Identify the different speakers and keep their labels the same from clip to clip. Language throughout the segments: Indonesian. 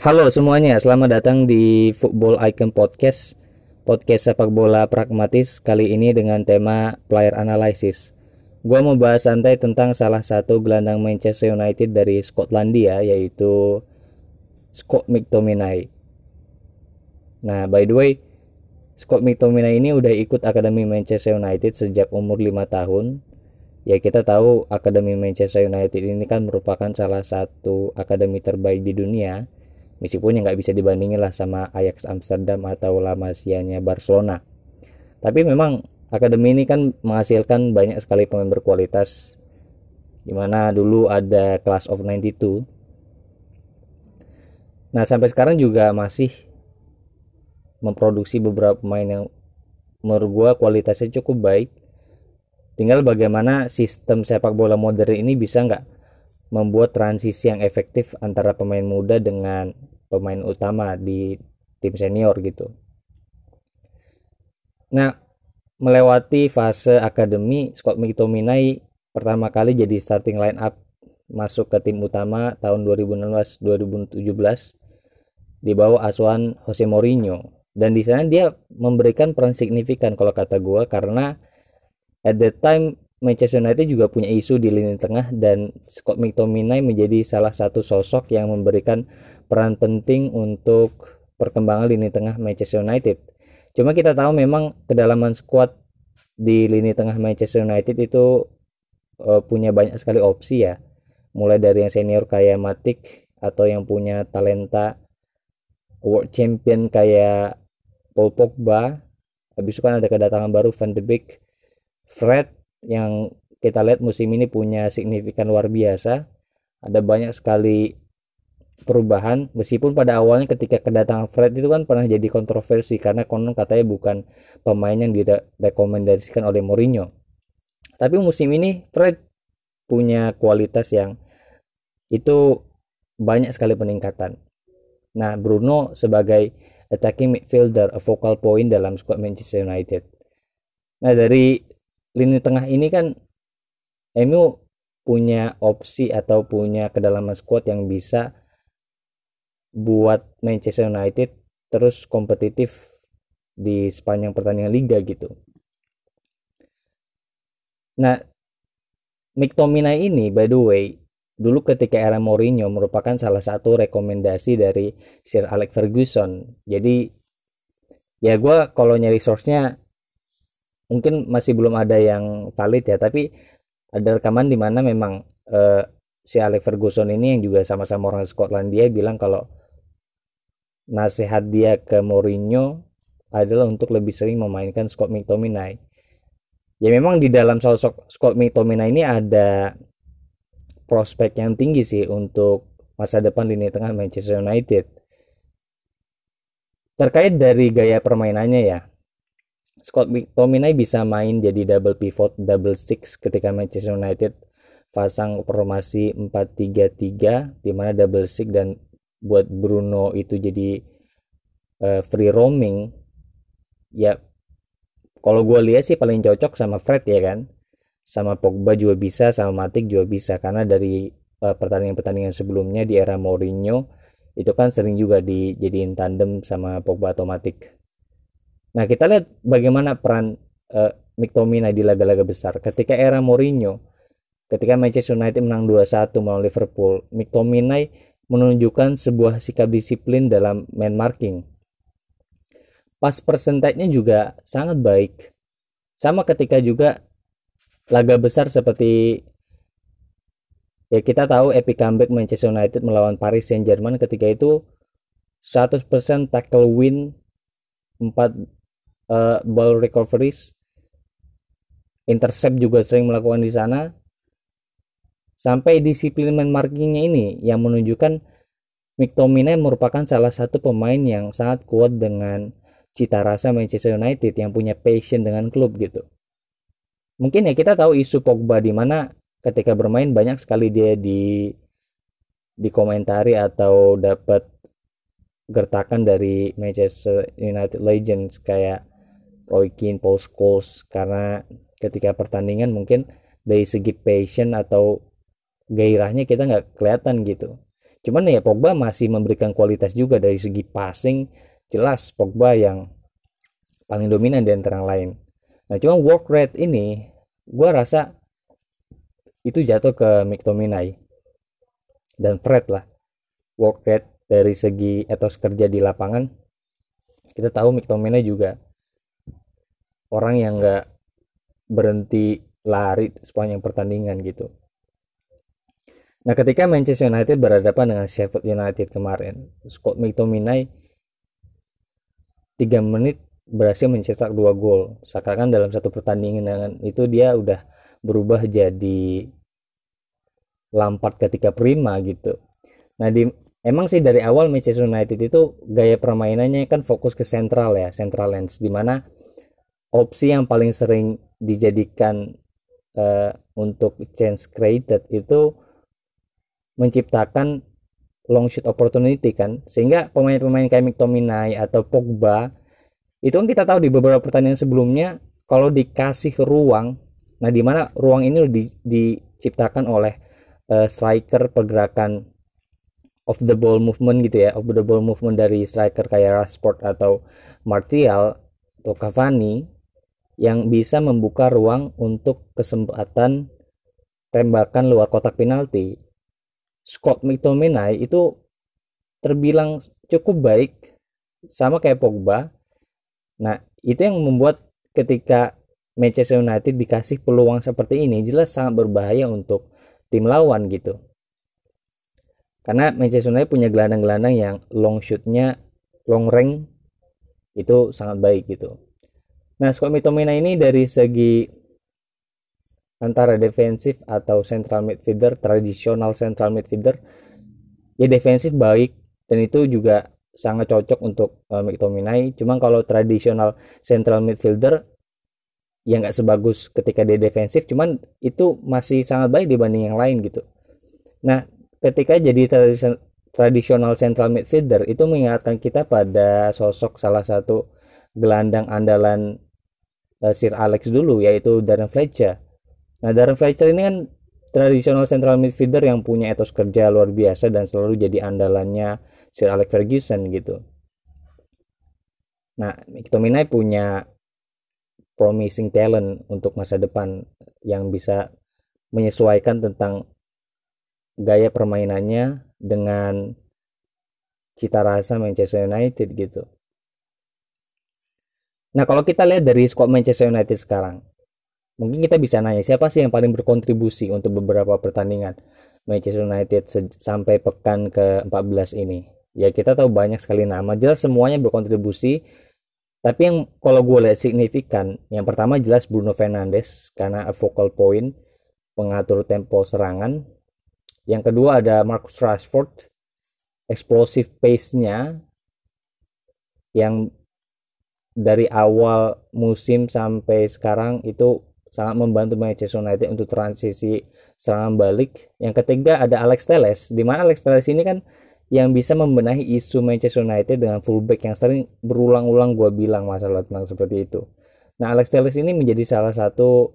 Speaker 1: Halo semuanya, selamat datang di Football Icon Podcast Podcast sepak bola pragmatis kali ini dengan tema player analysis. Gua mau bahas santai tentang salah satu gelandang Manchester United dari Skotlandia yaitu Scott McTominay. Nah by the way, Scott McTominay ini udah ikut Akademi Manchester United sejak umur 5 tahun. Ya kita tahu Akademi Manchester United ini kan merupakan salah satu akademi terbaik di dunia meskipun yang nggak bisa dibandingin lah sama Ajax Amsterdam atau La Masia-nya Barcelona. Tapi memang akademi ini kan menghasilkan banyak sekali pemain berkualitas di mana dulu ada Class of 92 nah sampai sekarang juga masih memproduksi beberapa pemain yang menurut gua kualitasnya cukup baik. Tinggal bagaimana sistem sepak bola modern ini bisa nggak membuat transisi yang efektif antara pemain muda dengan pemain utama di tim senior gitu. Nah, melewati fase akademi, Scott McTominay pertama kali jadi starting line up masuk ke tim utama tahun 2016-2017 di bawah asuhan Jose Mourinho dan di sana dia memberikan peran signifikan kalau kata gue karena at that time Manchester United juga punya isu di lini tengah dan Scott McTominay menjadi salah satu sosok yang memberikan peran penting untuk perkembangan lini tengah Manchester United. Cuma kita tahu memang kedalaman squad di lini tengah Manchester United itu uh, punya banyak sekali opsi ya. Mulai dari yang senior kayak Matic atau yang punya talenta world champion kayak Paul Pogba. Habis itu kan ada kedatangan baru Van de Beek, Fred yang kita lihat musim ini punya signifikan luar biasa. Ada banyak sekali perubahan meskipun pada awalnya ketika kedatangan Fred itu kan pernah jadi kontroversi karena konon katanya bukan pemain yang direkomendasikan oleh Mourinho. Tapi musim ini Fred punya kualitas yang itu banyak sekali peningkatan. Nah Bruno sebagai attacking midfielder a focal point dalam squad Manchester United. Nah dari lini tengah ini kan MU punya opsi atau punya kedalaman squad yang bisa buat Manchester United terus kompetitif di sepanjang pertandingan liga gitu. Nah, McTominay ini by the way dulu ketika era Mourinho merupakan salah satu rekomendasi dari Sir Alex Ferguson. Jadi ya gue kalau nyari source-nya mungkin masih belum ada yang valid ya tapi ada rekaman di mana memang uh, si Alex Ferguson ini yang juga sama-sama orang Skotlandia bilang kalau nasihat dia ke Mourinho adalah untuk lebih sering memainkan Scott McTominay. Ya memang di dalam sosok Scott McTominay ini ada prospek yang tinggi sih untuk masa depan lini tengah Manchester United. Terkait dari gaya permainannya ya Scott McTominay bisa main jadi double pivot, double six ketika Manchester United pasang formasi 4-3-3 di mana double six dan buat Bruno itu jadi uh, free roaming. Ya kalau gue lihat sih paling cocok sama Fred ya kan? Sama Pogba juga bisa sama Matic juga bisa karena dari uh, pertandingan-pertandingan sebelumnya di era Mourinho itu kan sering juga dijadiin tandem sama Pogba atau Matic Nah, kita lihat bagaimana peran uh, McTominay di laga-laga besar. Ketika era Mourinho, ketika Manchester United menang 2-1 melawan Liverpool, McTominay menunjukkan sebuah sikap disiplin dalam man marking. Pas persentasenya juga sangat baik. Sama ketika juga laga besar seperti ya kita tahu epic comeback Manchester United melawan Paris Saint-Germain ketika itu 100% tackle win 4 uh, ball recoveries. Intercept juga sering melakukan di sana. Sampai disiplin main markingnya ini yang menunjukkan McTominay merupakan salah satu pemain yang sangat kuat dengan cita rasa Manchester United yang punya passion dengan klub gitu. Mungkin ya kita tahu isu Pogba di mana ketika bermain banyak sekali dia di dikomentari atau dapat gertakan dari Manchester United Legends. Kayak Roy Keane, Paul Scholes karena ketika pertandingan mungkin dari segi passion atau gairahnya kita nggak kelihatan gitu. Cuman ya Pogba masih memberikan kualitas juga dari segi passing. Jelas Pogba yang paling dominan di antara yang lain. Nah, cuma work rate ini gue rasa itu jatuh ke McTominay dan Fred lah. Work rate dari segi etos kerja di lapangan kita tahu McTominay juga orang yang nggak berhenti lari sepanjang pertandingan gitu. Nah, ketika Manchester United berhadapan dengan Sheffield United kemarin, Scott McTominay 3 menit berhasil mencetak dua gol. Seakan dalam satu pertandingan dengan itu dia udah berubah jadi Lampard ketika prima gitu. Nah, di emang sih dari awal Manchester United itu gaya permainannya kan fokus ke sentral ya, central lens di mana opsi yang paling sering dijadikan uh, untuk chance created itu menciptakan long shoot opportunity kan. Sehingga pemain-pemain kayak McTominay atau Pogba itu kan kita tahu di beberapa pertandingan sebelumnya kalau dikasih ruang nah di mana ruang ini di, diciptakan oleh uh, striker pergerakan of the ball movement gitu ya of the ball movement dari striker kayak Rashford atau Martial atau Cavani yang bisa membuka ruang untuk kesempatan tembakan luar kotak penalti Scott McTominay itu terbilang cukup baik sama kayak Pogba. Nah, itu yang membuat ketika Manchester United dikasih peluang seperti ini jelas sangat berbahaya untuk tim lawan gitu. Karena Manchester United punya gelandang-gelandang yang long shootnya long range itu sangat baik gitu. Nah, Scott McTominay ini dari segi antara defensif atau central midfielder tradisional central midfielder. Ya defensif baik dan itu juga sangat cocok untuk uh, McTominay cuma kalau tradisional central midfielder ya nggak sebagus ketika dia defensif. Cuman itu masih sangat baik dibanding yang lain gitu. Nah ketika jadi tradisional central midfielder itu mengingatkan kita pada sosok salah satu gelandang andalan uh, Sir Alex dulu yaitu Darren Fletcher Nah, Darren Fletcher ini kan tradisional central midfielder yang punya etos kerja luar biasa dan selalu jadi andalannya Sir Alex Ferguson gitu. Nah, McTominay punya promising talent untuk masa depan yang bisa menyesuaikan tentang gaya permainannya dengan cita rasa Manchester United gitu. Nah, kalau kita lihat dari squad Manchester United sekarang, mungkin kita bisa nanya siapa sih yang paling berkontribusi untuk beberapa pertandingan Manchester United sampai pekan ke-14 ini? Ya kita tahu banyak sekali nama jelas semuanya berkontribusi. Tapi yang kalau gue lihat signifikan yang pertama jelas Bruno Fernandes karena a focal point pengatur tempo serangan. Yang kedua ada Marcus Rashford explosive pace-nya yang dari awal musim sampai sekarang itu sangat membantu Manchester United untuk transisi serangan balik. Yang ketiga ada Alex Telles, di mana Alex Telles ini kan yang bisa membenahi isu Manchester United dengan fullback yang sering berulang-ulang gue bilang masalah tentang seperti itu. Nah Alex Telles ini menjadi salah satu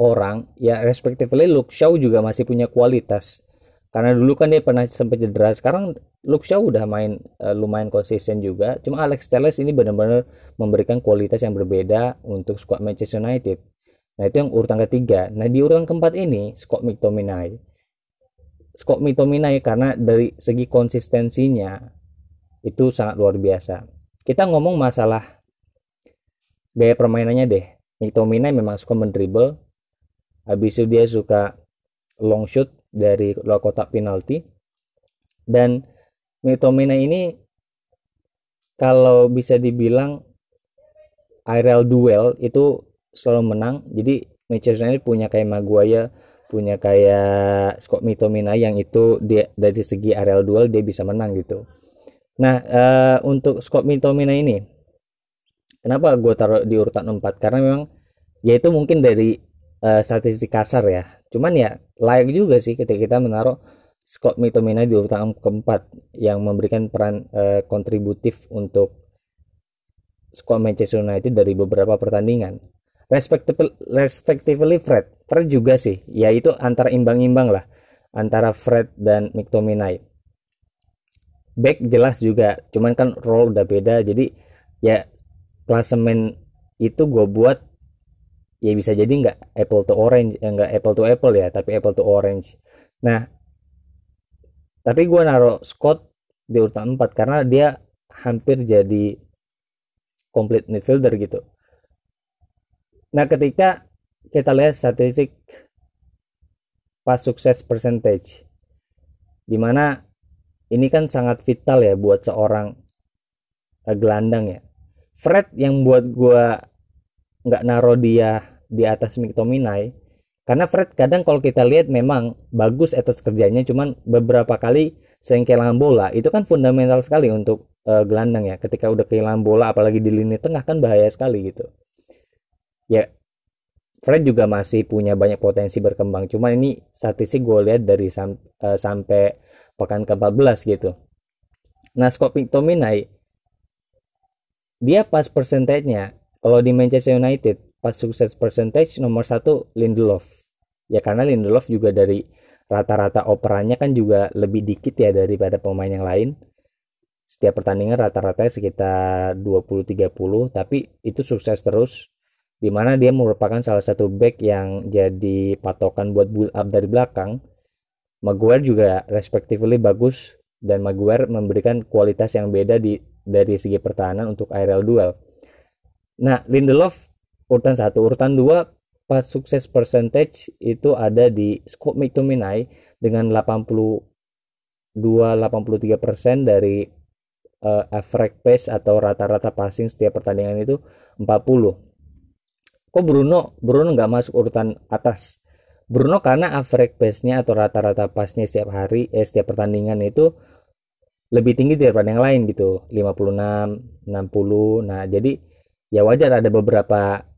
Speaker 1: orang ya respectively Luke Shaw juga masih punya kualitas karena dulu kan dia pernah sempat cedera sekarang Luke Shaw udah main uh, lumayan konsisten juga cuma Alex Telles ini benar-benar memberikan kualitas yang berbeda untuk squad Manchester United Nah itu yang urutan ketiga. Nah di urutan keempat ini Scott McTominay. Scott McTominay karena dari segi konsistensinya itu sangat luar biasa. Kita ngomong masalah gaya permainannya deh. McTominay memang suka mendribble. Habis itu dia suka long shoot dari luar kotak penalti. Dan McTominay ini kalau bisa dibilang aerial duel itu selalu menang. Jadi Manchester United punya kayak Maguire punya kayak Scott McTominay yang itu dia dari segi aerial duel dia bisa menang gitu. Nah uh, untuk Scott McTominay ini kenapa gue taruh di urutan 4 karena memang ya itu mungkin dari uh, statistik kasar ya. Cuman ya layak juga sih ketika kita menaruh Scott McTominay di urutan keempat yang memberikan peran uh, kontributif untuk squad Manchester United dari beberapa pertandingan. Respectively, respectively Fred Fred juga sih. Ya itu antara imbang-imbang lah antara Fred dan McTominay. Back jelas juga cuman kan role udah beda. Jadi ya klasemen itu gue buat ya bisa jadi nggak apple to orange eh, nggak apple to apple ya tapi apple to orange. Nah tapi gue naruh Scott di urutan 4 karena dia hampir jadi complete midfielder gitu. Nah ketika kita lihat statistik pas sukses percentage di mana ini kan sangat vital ya buat seorang uh, gelandang ya. Fred yang buat gue nggak naro dia di atas McTominay karena Fred kadang kalau kita lihat memang bagus etos kerjanya cuman beberapa kali sering kehilangan bola itu kan fundamental sekali untuk uh, gelandang ya ketika udah kehilangan bola apalagi di lini tengah kan bahaya sekali gitu ya Fred juga masih punya banyak potensi berkembang. Cuma ini statistik gue lihat dari sam uh, sampai pekan ke-14 gitu. Nah, Scott McTominay dia pas percentage-nya kalau di Manchester United pas sukses percentage nomor satu Lindelof. Ya karena Lindelof juga dari rata-rata operannya kan juga lebih dikit ya daripada pemain yang lain. Setiap pertandingan rata-rata sekitar 20-30 tapi itu sukses terus di mana dia merupakan salah satu back yang jadi patokan buat build up dari belakang. Maguire juga respectively bagus dan Maguire memberikan kualitas yang beda di dari segi pertahanan untuk aerial duel. Nah, Lindelof urutan satu, urutan dua pas sukses percentage itu ada di Scott McTominay dengan 82 83% dari uh, average pace atau rata-rata passing setiap pertandingan itu 40 kok Bruno Bruno nggak masuk urutan atas? Bruno karena average pace-nya atau rata-rata pasnya setiap hari eh setiap pertandingan itu lebih tinggi daripada yang lain gitu. 56 60 nah jadi ya wajar ada beberapa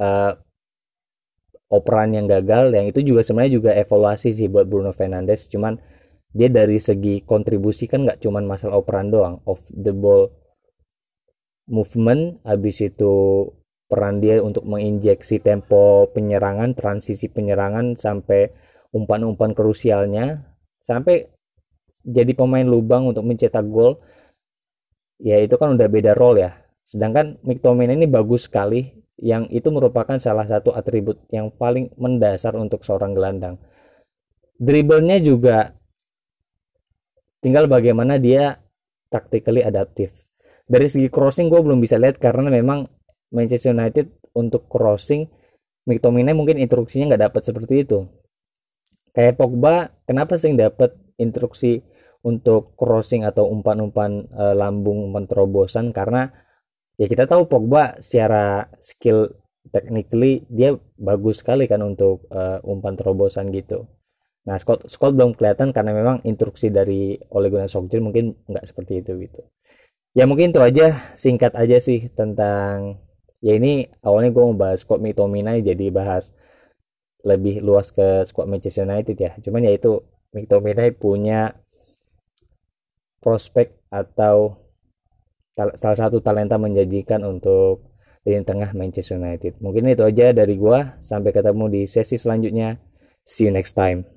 Speaker 1: uh, operan yang gagal yang itu juga sebenarnya juga evaluasi sih buat Bruno Fernandes cuman dia dari segi kontribusi kan nggak cuman masalah operan doang off the ball movement habis itu peran dia untuk menginjeksi tempo penyerangan, transisi penyerangan sampai umpan-umpan krusialnya sampai jadi pemain lubang untuk mencetak gol. Ya itu kan udah beda role ya. Sedangkan McTominay ini bagus sekali yang itu merupakan salah satu atribut yang paling mendasar untuk seorang gelandang. Dribblenya juga tinggal bagaimana dia tactically adaptif. Dari segi crossing gue belum bisa lihat karena memang Manchester United untuk crossing McTominay mungkin instruksinya nggak dapat seperti itu kayak Pogba kenapa sih dapat instruksi untuk crossing atau umpan-umpan e, lambung umpan terobosan karena ya kita tahu Pogba secara skill technically dia bagus sekali kan untuk e, umpan terobosan gitu. Nah Scott Scott belum kelihatan karena memang instruksi dari Ole Gunnar Solskjaer mungkin nggak seperti itu gitu. Ya mungkin itu aja singkat aja sih tentang ya ini awalnya gue mau bahas squad McTominay jadi bahas lebih luas ke squad Manchester United ya. Cuman ya itu McTominay punya prospek atau salah satu talenta menjanjikan untuk lini tengah Manchester United. Mungkin itu aja dari gue sampai ketemu di sesi selanjutnya. See you next time